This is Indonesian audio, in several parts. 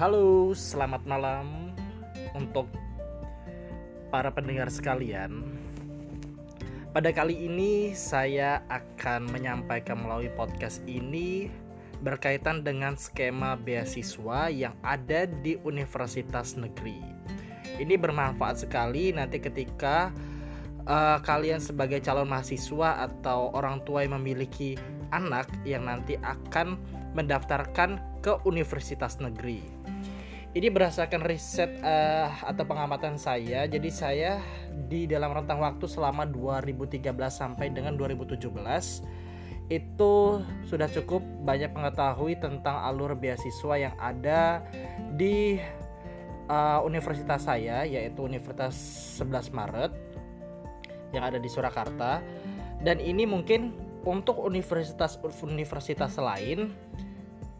Halo, selamat malam untuk para pendengar sekalian. Pada kali ini saya akan menyampaikan melalui podcast ini berkaitan dengan skema beasiswa yang ada di universitas negeri. Ini bermanfaat sekali nanti ketika uh, kalian sebagai calon mahasiswa atau orang tua yang memiliki anak yang nanti akan mendaftarkan ke universitas negeri. Ini berdasarkan riset uh, atau pengamatan saya. Jadi saya di dalam rentang waktu selama 2013 sampai dengan 2017 itu sudah cukup banyak mengetahui tentang alur beasiswa yang ada di uh, universitas saya yaitu Universitas 11 Maret yang ada di Surakarta dan ini mungkin untuk universitas-universitas lain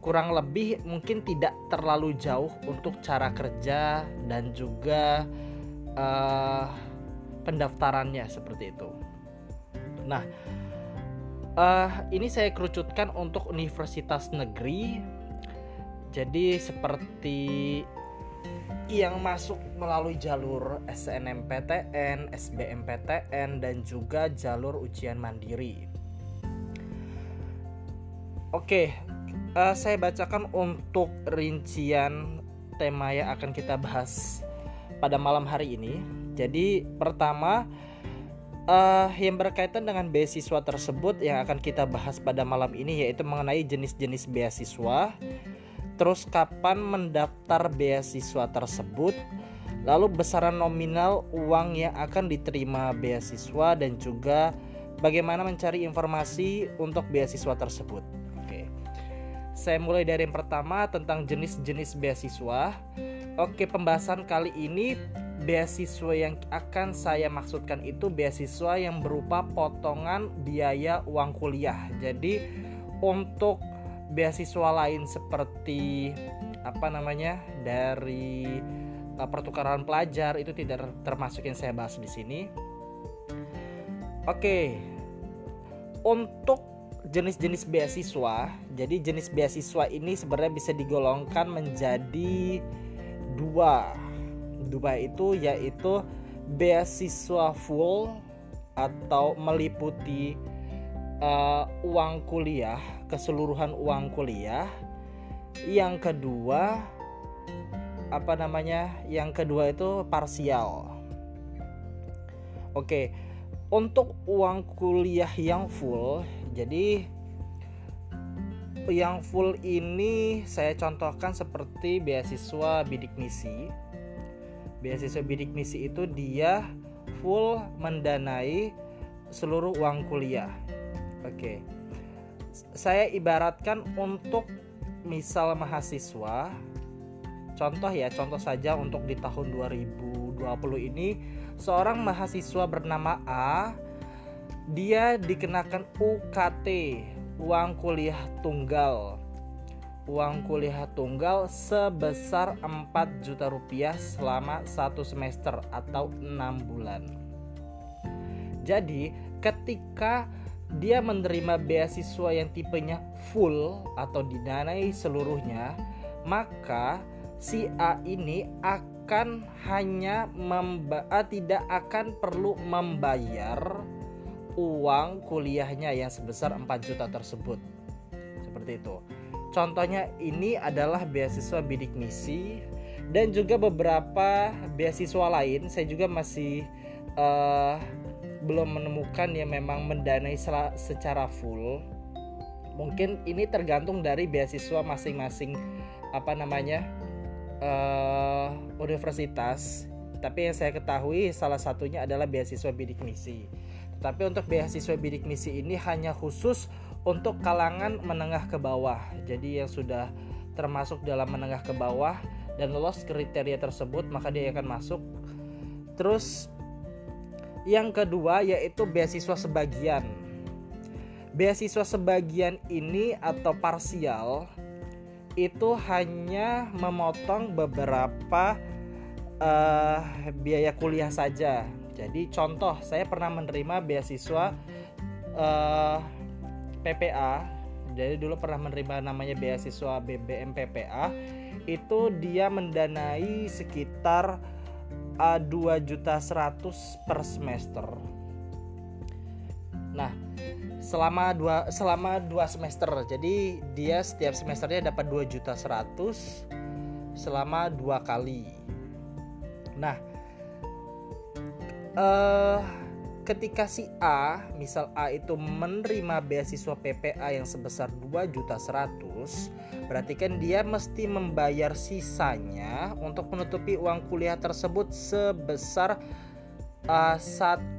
kurang lebih mungkin tidak terlalu jauh untuk cara kerja dan juga uh, pendaftarannya seperti itu. Nah, uh, ini saya kerucutkan untuk universitas negeri. Jadi seperti yang masuk melalui jalur SNMPTN, SBMPTN dan juga jalur ujian mandiri. Oke, uh, saya bacakan untuk rincian tema yang akan kita bahas pada malam hari ini. Jadi pertama uh, yang berkaitan dengan beasiswa tersebut yang akan kita bahas pada malam ini yaitu mengenai jenis-jenis beasiswa, terus kapan mendaftar beasiswa tersebut, lalu besaran nominal uang yang akan diterima beasiswa dan juga bagaimana mencari informasi untuk beasiswa tersebut. Saya mulai dari yang pertama tentang jenis-jenis beasiswa. Oke, pembahasan kali ini beasiswa yang akan saya maksudkan itu beasiswa yang berupa potongan biaya uang kuliah. Jadi untuk beasiswa lain seperti apa namanya dari uh, pertukaran pelajar itu tidak termasuk yang saya bahas di sini. Oke. Untuk jenis-jenis beasiswa. Jadi jenis beasiswa ini sebenarnya bisa digolongkan menjadi dua. Dua itu yaitu beasiswa full atau meliputi uh, uang kuliah, keseluruhan uang kuliah. Yang kedua apa namanya? Yang kedua itu parsial. Oke, untuk uang kuliah yang full jadi yang full ini saya contohkan seperti beasiswa bidik misi. Beasiswa bidik misi itu dia full mendanai seluruh uang kuliah. Oke. Saya ibaratkan untuk misal mahasiswa contoh ya, contoh saja untuk di tahun 2020 ini seorang mahasiswa bernama A dia dikenakan UKT uang kuliah tunggal. Uang kuliah tunggal sebesar 4 juta rupiah selama satu semester atau enam bulan. Jadi ketika dia menerima beasiswa yang tipenya full atau didanai seluruhnya maka si A ini akan hanya memba tidak akan perlu membayar uang kuliahnya yang sebesar 4 juta tersebut. Seperti itu. Contohnya ini adalah beasiswa bidik misi dan juga beberapa beasiswa lain. Saya juga masih uh, belum menemukan yang memang mendanai secara full. Mungkin ini tergantung dari beasiswa masing-masing apa namanya uh, universitas. Tapi yang saya ketahui salah satunya adalah beasiswa bidik misi. Tapi untuk beasiswa bidik misi ini hanya khusus untuk kalangan menengah ke bawah. Jadi yang sudah termasuk dalam menengah ke bawah dan lolos kriteria tersebut maka dia akan masuk. Terus yang kedua yaitu beasiswa sebagian. Beasiswa sebagian ini atau parsial itu hanya memotong beberapa uh, biaya kuliah saja jadi contoh saya pernah menerima beasiswa uh, eh, PPA jadi dulu pernah menerima namanya beasiswa BBM PPA itu dia mendanai sekitar uh, 2 juta 100 per semester. Nah selama dua selama dua semester. Jadi dia setiap semesternya dapat 2 juta 100 selama dua kali. Nah uh, ketika si A, misal A itu menerima beasiswa PPA yang sebesar 2 juta 100, berarti kan dia mesti membayar sisanya untuk menutupi uang kuliah tersebut sebesar uh, 1,9.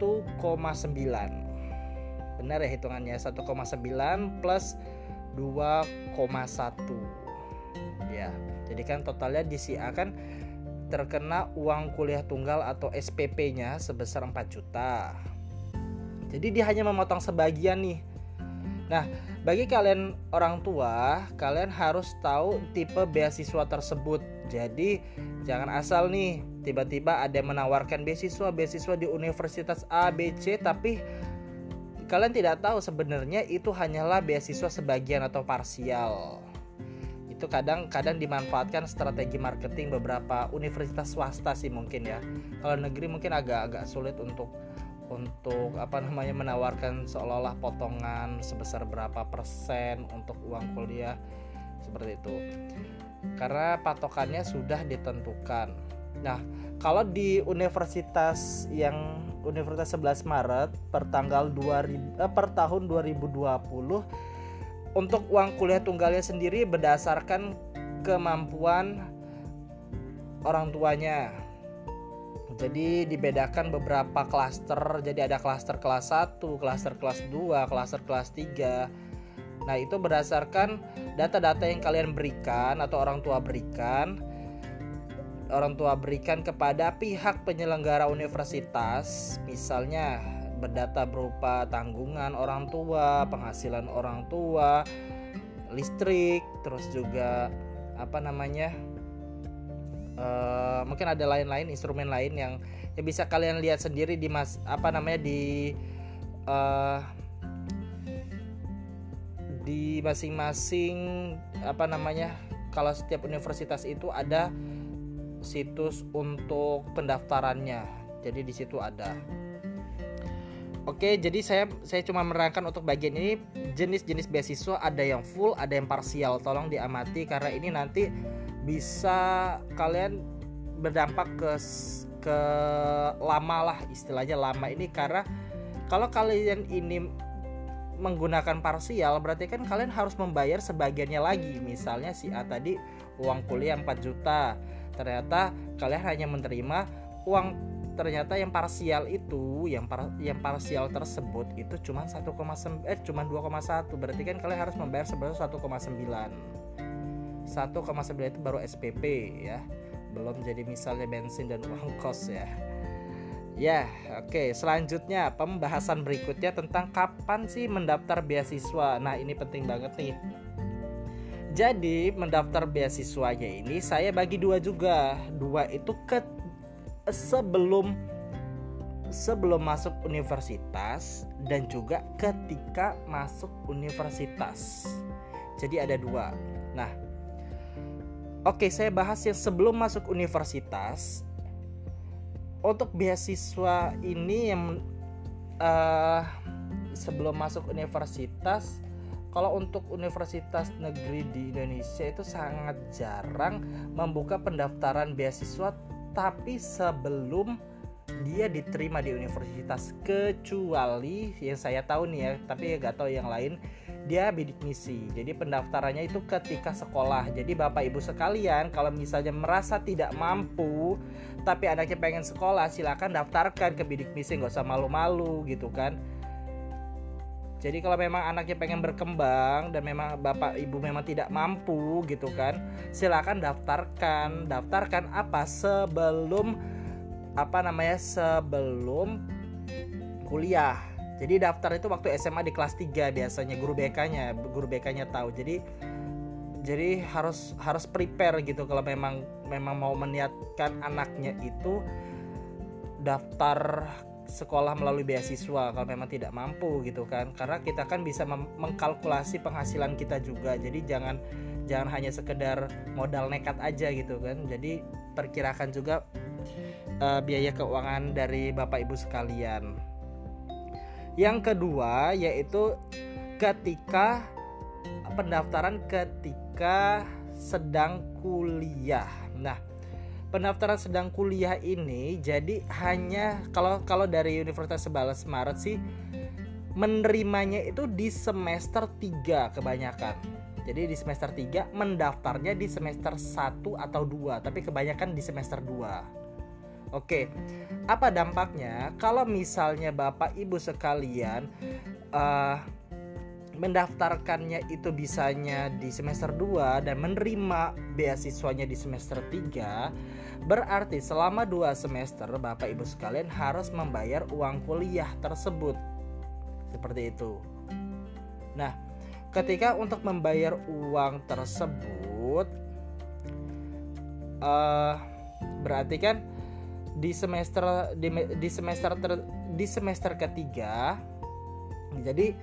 Benar ya hitungannya 1,9 plus 2,1. Ya. Jadi kan totalnya di si A kan terkena uang kuliah tunggal atau SPP-nya sebesar 4 juta. Jadi dia hanya memotong sebagian nih. Nah, bagi kalian orang tua, kalian harus tahu tipe beasiswa tersebut. Jadi, jangan asal nih tiba-tiba ada yang menawarkan beasiswa beasiswa di universitas A, B, C tapi kalian tidak tahu sebenarnya itu hanyalah beasiswa sebagian atau parsial. Itu kadang-kadang dimanfaatkan strategi marketing beberapa universitas swasta sih mungkin ya. Kalau negeri mungkin agak-agak sulit untuk untuk apa namanya menawarkan seolah-olah potongan sebesar berapa persen untuk uang kuliah seperti itu karena patokannya sudah ditentukan nah kalau di universitas yang Universitas 11 Maret per tanggal 2000 eh, per tahun 2020 untuk uang kuliah tunggalnya sendiri berdasarkan kemampuan orang tuanya jadi dibedakan beberapa klaster. Jadi ada klaster kelas 1, klaster kelas 2, klaster kelas 3. Nah, itu berdasarkan data-data yang kalian berikan atau orang tua berikan orang tua berikan kepada pihak penyelenggara universitas, misalnya berdata berupa tanggungan orang tua, penghasilan orang tua, listrik, terus juga apa namanya? uh, mungkin ada lain-lain instrumen lain yang yang bisa kalian lihat sendiri di mas apa namanya di uh, di masing-masing apa namanya kalau setiap universitas itu ada situs untuk pendaftarannya jadi di situ ada Oke, jadi saya saya cuma menerangkan untuk bagian ini jenis-jenis beasiswa ada yang full, ada yang parsial. Tolong diamati karena ini nanti bisa kalian berdampak ke ke lama lah istilahnya lama ini. Karena kalau kalian ini menggunakan parsial berarti kan kalian harus membayar sebagiannya lagi. Misalnya si A tadi uang kuliah 4 juta. Ternyata kalian hanya menerima uang ternyata yang parsial itu yang par, yang parsial tersebut itu cuma 1, eh cuma 2,1 berarti kan kalian harus membayar sebesar 1,9 1,9 itu baru SPP ya. Belum jadi misalnya bensin dan uang kos ya. Ya oke. Okay. selanjutnya pembahasan berikutnya tentang kapan sih mendaftar beasiswa. Nah ini penting banget nih. Jadi mendaftar beasiswanya ini saya bagi dua juga. Dua itu ke sebelum sebelum masuk universitas dan juga ketika masuk universitas jadi ada dua nah Oke, saya bahas yang sebelum masuk universitas. Untuk beasiswa ini yang uh, sebelum masuk universitas, kalau untuk universitas negeri di Indonesia itu sangat jarang membuka pendaftaran beasiswa, tapi sebelum dia diterima di universitas kecuali yang saya tahu nih ya tapi ya gak tahu yang lain dia bidik misi. Jadi pendaftarannya itu ketika sekolah. Jadi Bapak Ibu sekalian, kalau misalnya merasa tidak mampu tapi anaknya pengen sekolah, silakan daftarkan ke bidik misi, nggak usah malu-malu gitu kan. Jadi kalau memang anaknya pengen berkembang dan memang Bapak Ibu memang tidak mampu gitu kan, silakan daftarkan. Daftarkan apa sebelum apa namanya sebelum kuliah jadi daftar itu waktu SMA di kelas 3 biasanya guru BK-nya, guru BK-nya tahu. Jadi jadi harus harus prepare gitu kalau memang memang mau meniatkan anaknya itu daftar sekolah melalui beasiswa kalau memang tidak mampu gitu kan. Karena kita kan bisa mengkalkulasi penghasilan kita juga. Jadi jangan jangan hanya sekedar modal nekat aja gitu kan. Jadi perkirakan juga uh, biaya keuangan dari bapak ibu sekalian. Yang kedua yaitu ketika pendaftaran ketika sedang kuliah. Nah pendaftaran sedang kuliah ini jadi hanya kalau kalau dari Universitas Sebalas Maret sih menerimanya itu di semester 3 kebanyakan. Jadi di semester 3 mendaftarnya di semester 1 atau 2, tapi kebanyakan di semester 2. Oke. Apa dampaknya kalau misalnya Bapak Ibu sekalian uh, mendaftarkannya itu bisanya di semester 2 dan menerima beasiswanya di semester 3 berarti selama 2 semester Bapak Ibu sekalian harus membayar uang kuliah tersebut. Seperti itu. Nah ketika untuk membayar uang tersebut uh, berarti kan di semester di, di semester ter, di semester ketiga jadi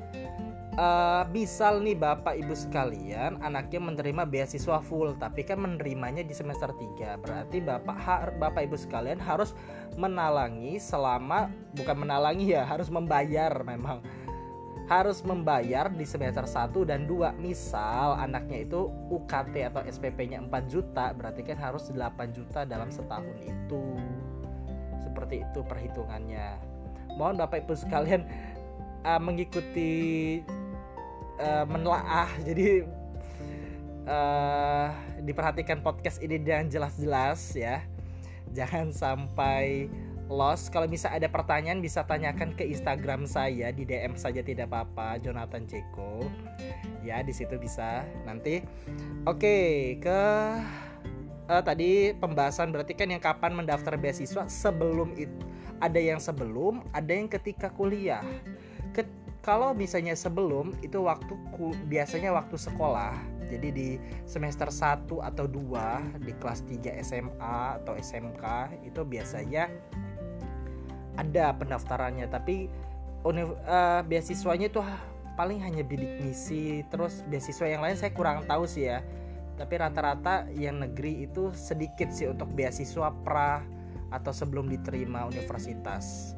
uh, misal nih Bapak Ibu sekalian anaknya menerima beasiswa full tapi kan menerimanya di semester 3 berarti Bapak Bapak Ibu sekalian harus menalangi selama bukan menalangi ya harus membayar memang. Harus membayar di semester 1 dan 2 misal anaknya itu UKT atau SPP-nya 4 juta berarti kan harus 8 juta dalam setahun itu. Seperti itu perhitungannya. Mohon Bapak Ibu sekalian uh, mengikuti uh, menelaah. Jadi uh, diperhatikan podcast ini dengan jelas-jelas ya. Jangan sampai lost. Kalau bisa ada pertanyaan bisa tanyakan ke Instagram saya. Di DM saja tidak apa-apa Jonathan Ceko. Ya di situ bisa nanti. Oke ke uh, tadi pembahasan berarti kan yang kapan mendaftar beasiswa. Sebelum itu ada yang sebelum ada yang ketika kuliah kalau misalnya sebelum itu waktu biasanya waktu sekolah. Jadi di semester 1 atau 2 di kelas 3 SMA atau SMK itu biasanya ada pendaftarannya. Tapi uh, beasiswanya itu paling hanya bidik misi terus beasiswa yang lain saya kurang tahu sih ya. Tapi rata-rata yang negeri itu sedikit sih untuk beasiswa pra atau sebelum diterima universitas.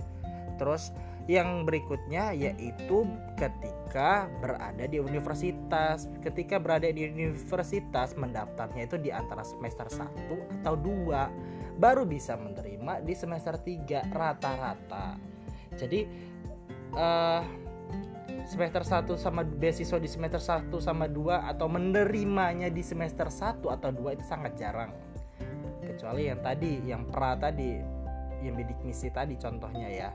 Terus yang berikutnya yaitu ketika berada di universitas. Ketika berada di universitas mendaftarnya itu di antara semester 1 atau 2 baru bisa menerima di semester 3 rata-rata. Jadi uh, semester 1 sama beasiswa di semester 1 sama 2 atau menerimanya di semester 1 atau 2 itu sangat jarang. Kecuali yang tadi, yang pra tadi, yang bidik misi tadi contohnya ya.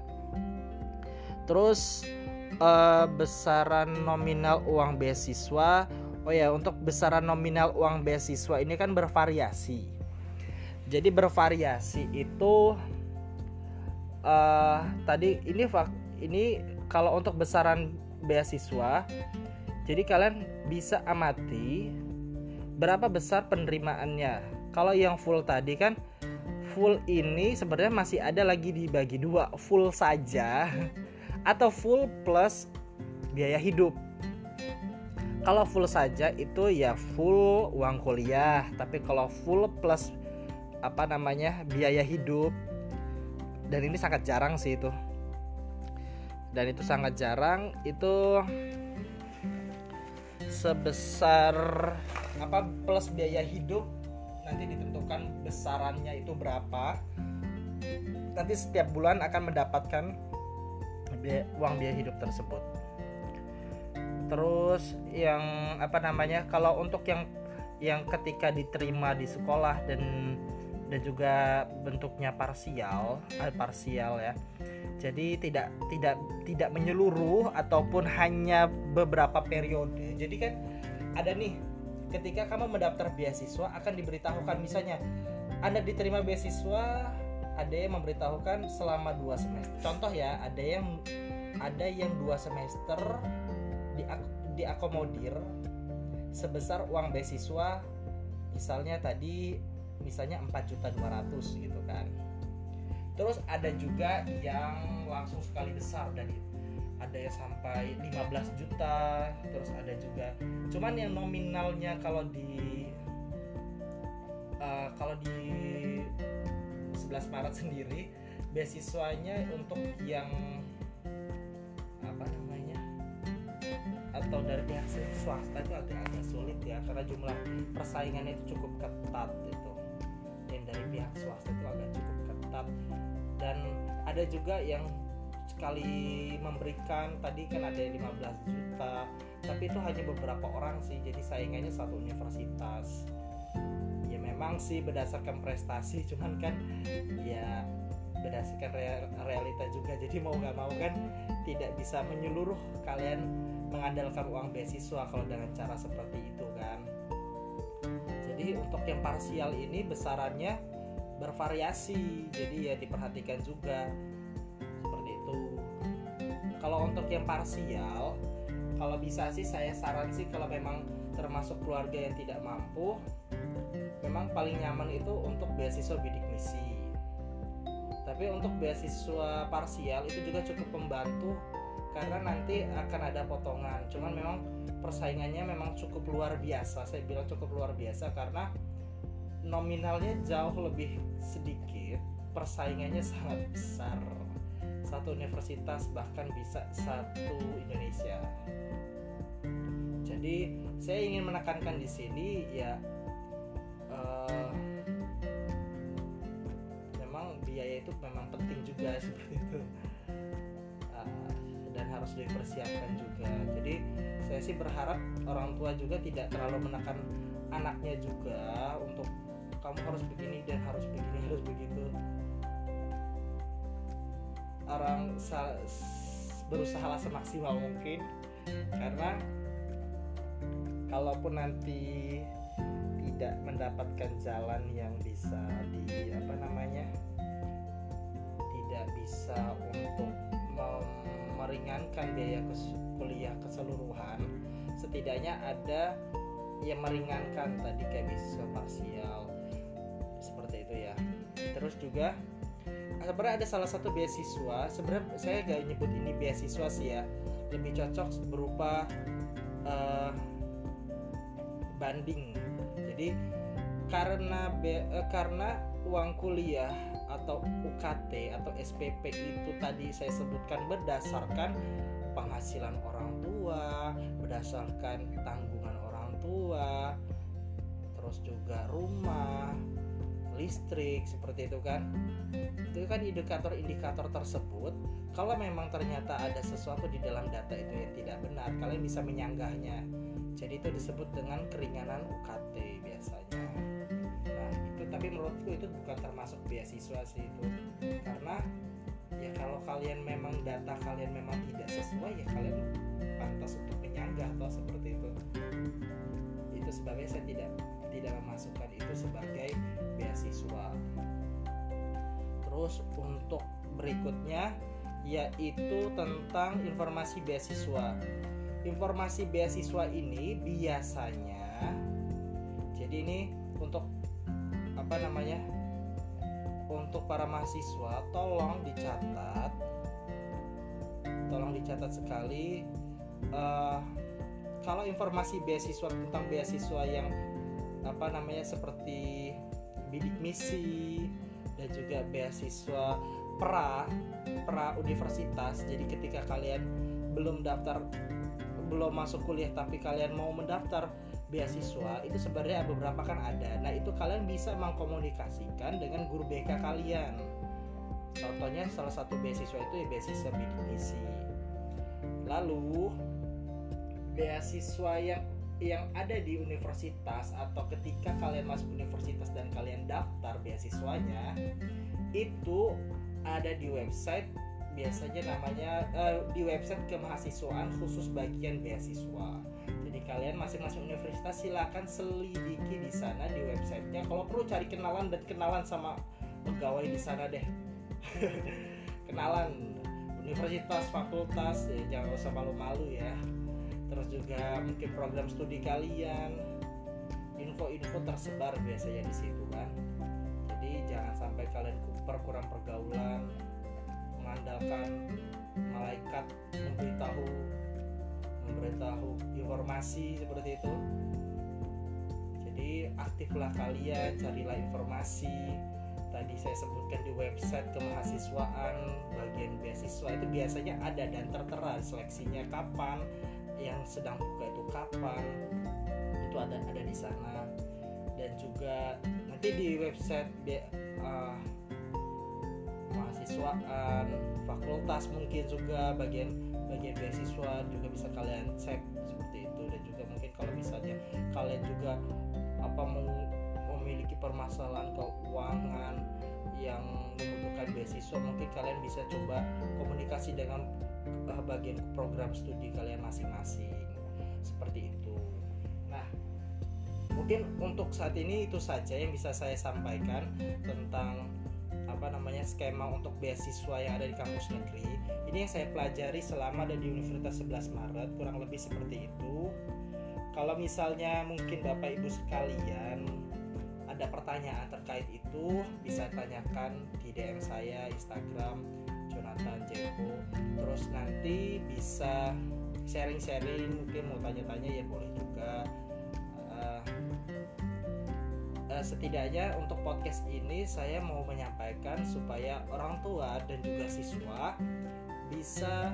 Terus uh, besaran nominal uang beasiswa. Oh ya, untuk besaran nominal uang beasiswa ini kan bervariasi. Jadi bervariasi itu uh, tadi ini ini kalau untuk besaran beasiswa, jadi kalian bisa amati berapa besar penerimaannya. Kalau yang full tadi kan full ini sebenarnya masih ada lagi dibagi dua full saja atau full plus biaya hidup. Kalau full saja itu ya full uang kuliah, tapi kalau full plus apa namanya biaya hidup dan ini sangat jarang sih itu. Dan itu sangat jarang itu sebesar apa plus biaya hidup nanti ditentukan besarannya itu berapa. Nanti setiap bulan akan mendapatkan biaya, uang biaya hidup tersebut. Terus yang apa namanya kalau untuk yang yang ketika diterima di sekolah dan dan juga bentuknya parsial eh, parsial ya. Jadi tidak tidak tidak menyeluruh ataupun hanya beberapa periode. Jadi kan ada nih ketika kamu mendaftar beasiswa akan diberitahukan misalnya anda diterima beasiswa ada yang memberitahukan selama dua semester contoh ya ada yang ada yang dua semester di diakomodir sebesar uang beasiswa misalnya tadi misalnya 4 juta 200 gitu kan. Terus ada juga yang langsung sekali besar dan ada yang sampai 15 juta terus ada juga cuman yang nominalnya kalau di uh, kalau di 11 Maret sendiri beasiswanya untuk yang apa namanya atau dari pihak swasta itu agak agak sulit ya karena jumlah persaingannya itu cukup ketat itu yang dari pihak swasta itu agak cukup ketat. Dan ada juga yang sekali memberikan tadi kan ada yang 15 juta tapi itu hanya beberapa orang sih jadi saingannya satu universitas memang sih berdasarkan prestasi cuman kan ya berdasarkan realita juga. Jadi mau nggak mau kan tidak bisa menyeluruh kalian mengandalkan uang beasiswa kalau dengan cara seperti itu kan. Jadi untuk yang parsial ini besarannya bervariasi jadi ya diperhatikan juga kalau untuk yang parsial kalau bisa sih saya saran sih kalau memang termasuk keluarga yang tidak mampu memang paling nyaman itu untuk beasiswa bidik misi. Tapi untuk beasiswa parsial itu juga cukup membantu karena nanti akan ada potongan. Cuman memang persaingannya memang cukup luar biasa. Saya bilang cukup luar biasa karena nominalnya jauh lebih sedikit persaingannya sangat besar. Satu universitas bahkan bisa satu Indonesia. Jadi saya ingin menekankan di sini ya uh, memang biaya itu memang penting juga seperti itu. Uh, dan harus dipersiapkan juga. Jadi saya sih berharap orang tua juga tidak terlalu menekan anaknya juga untuk kamu harus begini dan harus begini harus begitu. Orang berusaha semaksimal mungkin. Karena kalaupun nanti tidak mendapatkan jalan yang bisa di apa namanya tidak bisa untuk meringankan biaya kuliah keseluruhan setidaknya ada yang meringankan tadi kayak beasiswa parsial seperti itu ya. Terus juga sebenarnya ada salah satu beasiswa sebenarnya saya gak nyebut ini beasiswa sih ya lebih cocok berupa uh, banding jadi karena be, uh, karena uang kuliah atau UKT atau SPP itu tadi saya sebutkan berdasarkan penghasilan orang tua, berdasarkan tanggungan orang tua, terus juga rumah, listrik seperti itu kan. Itu kan indikator-indikator tersebut kalau memang ternyata ada sesuatu di dalam data itu yang tidak benar kalian bisa menyanggahnya. Jadi itu disebut dengan keringanan UKT biasanya. Nah itu tapi menurutku itu bukan termasuk beasiswa sih itu. Karena ya kalau kalian memang data kalian memang tidak sesuai ya kalian pantas untuk menyanggah atau seperti itu. Itu sebabnya saya tidak tidak memasukkan itu sebagai beasiswa. Terus untuk berikutnya yaitu tentang informasi beasiswa. Informasi beasiswa ini biasanya jadi ini untuk apa namanya? Untuk para mahasiswa tolong dicatat tolong dicatat sekali uh, kalau informasi beasiswa tentang beasiswa yang apa namanya seperti bidik misi dan juga beasiswa pra pra universitas. Jadi ketika kalian belum daftar belum masuk kuliah tapi kalian mau mendaftar beasiswa itu sebenarnya beberapa kan ada. Nah itu kalian bisa mengkomunikasikan dengan guru BK kalian. Contohnya salah satu beasiswa itu ya beasiswa bidik misi. Lalu beasiswa yang yang ada di universitas atau ketika kalian masuk universitas dan kalian daftar beasiswanya itu ada di website biasanya namanya uh, di website kemahasiswaan khusus bagian beasiswa. Jadi kalian masing-masing universitas silakan selidiki di sana di websitenya. Kalau perlu cari kenalan dan kenalan sama pegawai di sana deh. kenalan universitas, fakultas, ya jangan usah malu-malu ya terus juga mungkin program studi kalian. Info-info tersebar biasanya di situ kan jadi jangan sampai kalian kurang pergaulan mengandalkan malaikat memberitahu memberitahu informasi seperti itu. Jadi aktiflah kalian carilah informasi. Tadi saya sebutkan di website kemahasiswaan bagian beasiswa itu biasanya ada dan tertera seleksinya kapan yang sedang buka itu kapan itu ada ada di sana. Dan juga nanti di website uh, mahasiswaan fakultas mungkin juga bagian bagian beasiswa juga bisa kalian cek seperti itu. Dan juga mungkin kalau misalnya kalian juga apa memiliki permasalahan keuangan yang membutuhkan beasiswa mungkin kalian bisa coba komunikasi dengan uh, bagian program studi kalian masing-masing. Seperti itu. Nah mungkin untuk saat ini itu saja yang bisa saya sampaikan tentang apa namanya skema untuk beasiswa yang ada di kampus negeri. Ini yang saya pelajari selama ada di Universitas 11 Maret kurang lebih seperti itu. Kalau misalnya mungkin Bapak Ibu sekalian ada pertanyaan terkait itu bisa tanyakan di DM saya Instagram Jonathan Jeko terus nanti bisa sharing-sharing mungkin mau tanya-tanya ya boleh juga. Uh, uh, setidaknya untuk podcast ini saya mau menyampaikan supaya orang tua dan juga siswa bisa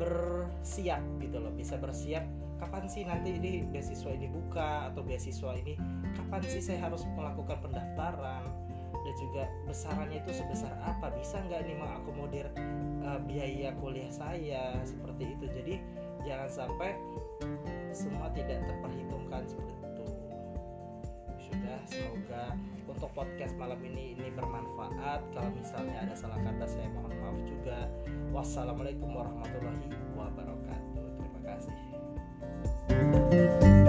bersiap gitu loh bisa bersiap kapan sih nanti ini beasiswa ini buka atau beasiswa ini kapan sih saya harus melakukan pendaftaran dan juga besarannya itu sebesar apa? Bisa nggak nih mengakomodir uh, biaya kuliah saya seperti itu? Jadi jangan sampai semua tidak terperhitungkan seperti itu. Sudah semoga untuk podcast malam ini ini bermanfaat. Kalau misalnya ada salah kata saya mohon maaf juga. Wassalamualaikum warahmatullahi wabarakatuh. Terima kasih. Thank you